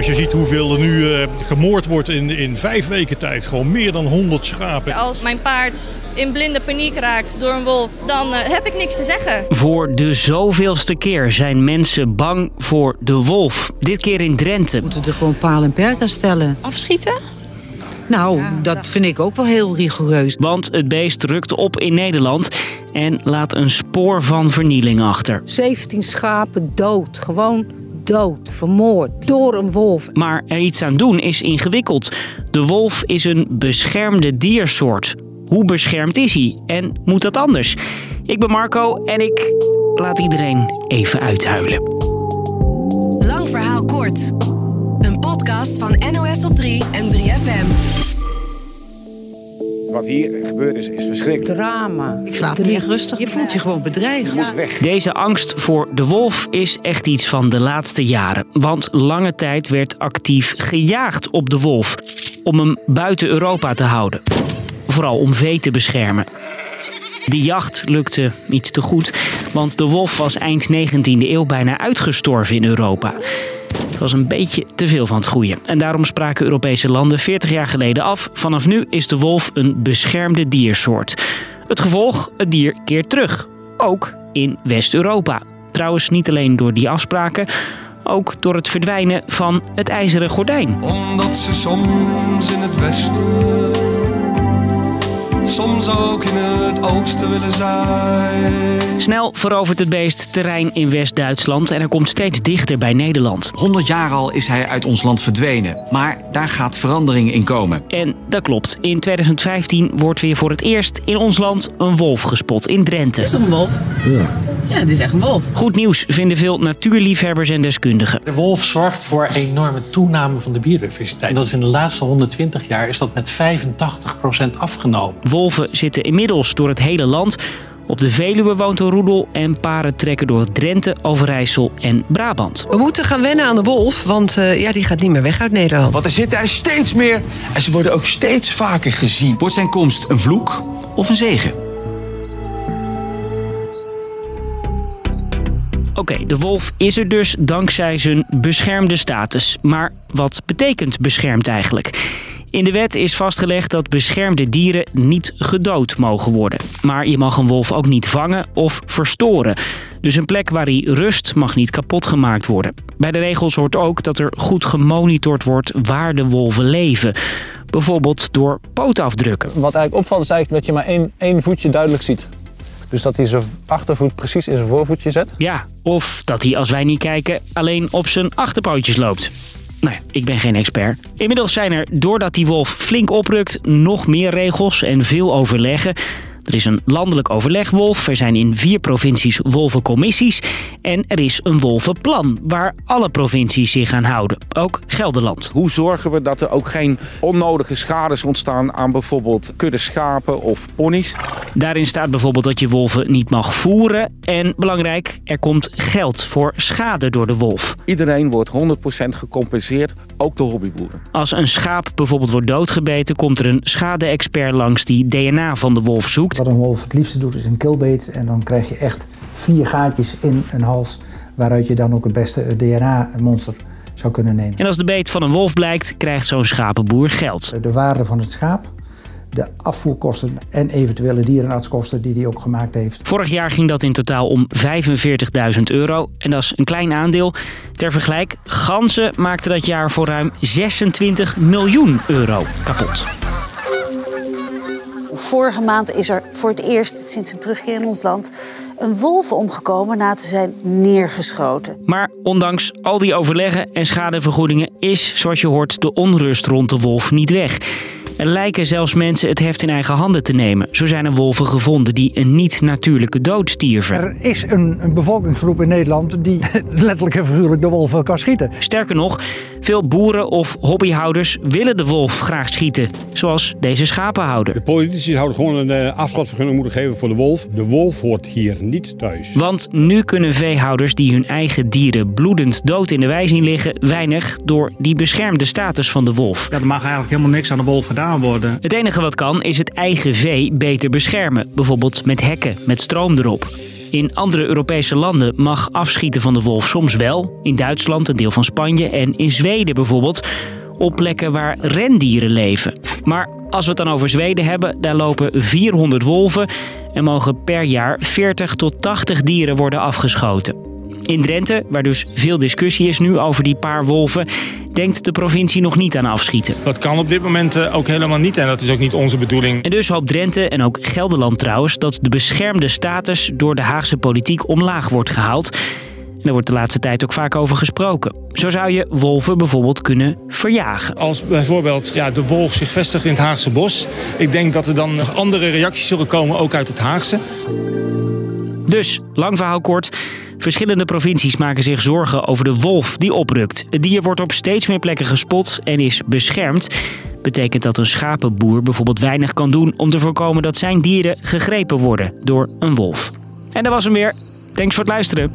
Als je ziet hoeveel er nu uh, gemoord wordt in, in vijf weken tijd, gewoon meer dan 100 schapen. Als mijn paard in blinde paniek raakt door een wolf, dan uh, heb ik niks te zeggen. Voor de zoveelste keer zijn mensen bang voor de wolf. Dit keer in Drenthe. We moeten er gewoon paal en perk aan stellen. Afschieten? Nou, dat vind ik ook wel heel rigoureus. Want het beest rukt op in Nederland en laat een spoor van vernieling achter. 17 schapen dood, gewoon dood, vermoord door een wolf. Maar er iets aan doen is ingewikkeld. De wolf is een beschermde diersoort. Hoe beschermd is hij en moet dat anders? Ik ben Marco en ik laat iedereen even uithuilen. Lang verhaal kort. Een podcast van NOS op 3 en 3FM. Wat hier gebeurd is, is verschrikkelijk. Drama. Ik slaap niet rustig. Je voelt je gewoon bedreigd. Je moet weg. Deze angst voor de wolf is echt iets van de laatste jaren. Want lange tijd werd actief gejaagd op de wolf. Om hem buiten Europa te houden. Vooral om vee te beschermen. Die jacht lukte iets te goed, want de wolf was eind 19e eeuw bijna uitgestorven in Europa. Het was een beetje te veel van het goede. En daarom spraken Europese landen 40 jaar geleden af: vanaf nu is de wolf een beschermde diersoort. Het gevolg: het dier keert terug. Ook in West-Europa. Trouwens, niet alleen door die afspraken, ook door het verdwijnen van het ijzeren gordijn. Omdat ze soms in het westen soms ook in het oosten willen zijn. Snel verovert het beest terrein in West-Duitsland en er komt steeds dichter bij Nederland. 100 jaar al is hij uit ons land verdwenen, maar daar gaat verandering in komen. En dat klopt. In 2015 wordt weer voor het eerst in ons land een wolf gespot in Drenthe. Is dat een wolf? Ja. Ja, dit is echt een wolf. Goed nieuws vinden veel natuurliefhebbers en deskundigen. De wolf zorgt voor een enorme toename van de biodiversiteit. Dat is in de laatste 120 jaar is dat met 85% afgenomen. Wolven zitten inmiddels door het hele land. Op de Veluwe woont een roedel en paren trekken door Drenthe, Overijssel en Brabant. We moeten gaan wennen aan de wolf, want uh, ja, die gaat niet meer weg uit Nederland. Want er zitten er steeds meer en ze worden ook steeds vaker gezien. Wordt zijn komst een vloek of een zegen? Oké, de wolf is er dus dankzij zijn beschermde status. Maar wat betekent beschermd eigenlijk? In de wet is vastgelegd dat beschermde dieren niet gedood mogen worden. Maar je mag een wolf ook niet vangen of verstoren. Dus een plek waar hij rust mag niet kapot gemaakt worden. Bij de regels hoort ook dat er goed gemonitord wordt waar de wolven leven. Bijvoorbeeld door pootafdrukken. Wat eigenlijk opvalt is eigenlijk dat je maar één, één voetje duidelijk ziet. Dus dat hij zijn achtervoet precies in zijn voorvoetje zet. Ja, of dat hij als wij niet kijken alleen op zijn achterpootjes loopt. Nou ja, ik ben geen expert. Inmiddels zijn er, doordat die wolf flink oprukt, nog meer regels en veel overleggen. Er is een landelijk overlegwolf, er zijn in vier provincies wolvencommissies en er is een wolvenplan waar alle provincies zich aan houden, ook Gelderland. Hoe zorgen we dat er ook geen onnodige schades ontstaan aan bijvoorbeeld kudde schapen of ponies? Daarin staat bijvoorbeeld dat je wolven niet mag voeren en belangrijk, er komt geld voor schade door de wolf. Iedereen wordt 100% gecompenseerd, ook de hobbyboeren. Als een schaap bijvoorbeeld wordt doodgebeten, komt er een schade-expert langs die DNA van de wolf zoekt. Wat een wolf het liefste doet is een killbeet en dan krijg je echt vier gaatjes in een hals waaruit je dan ook het beste DNA-monster zou kunnen nemen. En als de beet van een wolf blijkt, krijgt zo'n schapenboer geld. De waarde van het schaap, de afvoerkosten en eventuele dierenartskosten die hij ook gemaakt heeft. Vorig jaar ging dat in totaal om 45.000 euro en dat is een klein aandeel. Ter vergelijk, ganzen maakten dat jaar voor ruim 26 miljoen euro kapot. Vorige maand is er voor het eerst sinds een terugkeer in ons land een wolf omgekomen na te zijn neergeschoten. Maar ondanks al die overleggen en schadevergoedingen is, zoals je hoort, de onrust rond de wolf niet weg. Er lijken zelfs mensen het heft in eigen handen te nemen. Zo zijn er wolven gevonden die een niet-natuurlijke dood stierven. Er is een, een bevolkingsgroep in Nederland die letterlijk en figuurlijk de wolven kan schieten. Sterker nog, veel boeren of hobbyhouders willen de wolf graag schieten. Zoals deze schapenhouder. De politici zouden gewoon een uh, afschotvergunning moeten geven voor de wolf. De wolf hoort hier niet thuis. Want nu kunnen veehouders die hun eigen dieren bloedend dood in de wei zien liggen... weinig door die beschermde status van de wolf. Ja, er mag eigenlijk helemaal niks aan de wolf gedaan worden. Het enige wat kan is het eigen vee beter beschermen. Bijvoorbeeld met hekken met stroom erop. In andere Europese landen mag afschieten van de wolf soms wel. In Duitsland, een deel van Spanje en in Zweden bijvoorbeeld. Op plekken waar rendieren leven. Maar als we het dan over Zweden hebben, daar lopen 400 wolven en mogen per jaar 40 tot 80 dieren worden afgeschoten. In Drenthe, waar dus veel discussie is nu over die paar wolven, denkt de provincie nog niet aan afschieten. Dat kan op dit moment eh, ook helemaal niet en dat is ook niet onze bedoeling. En dus hoopt Drenthe en ook Gelderland trouwens dat de beschermde status door de Haagse politiek omlaag wordt gehaald. En daar wordt de laatste tijd ook vaak over gesproken. Zo zou je wolven bijvoorbeeld kunnen verjagen. Als bijvoorbeeld ja, de wolf zich vestigt in het Haagse bos. Ik denk dat er dan nog andere reacties zullen komen, ook uit het Haagse. Dus, lang verhaal kort. Verschillende provincies maken zich zorgen over de wolf die oprukt. Het dier wordt op steeds meer plekken gespot en is beschermd. Betekent dat een schapenboer bijvoorbeeld weinig kan doen om te voorkomen dat zijn dieren gegrepen worden door een wolf. En dat was hem weer. Thanks voor het luisteren.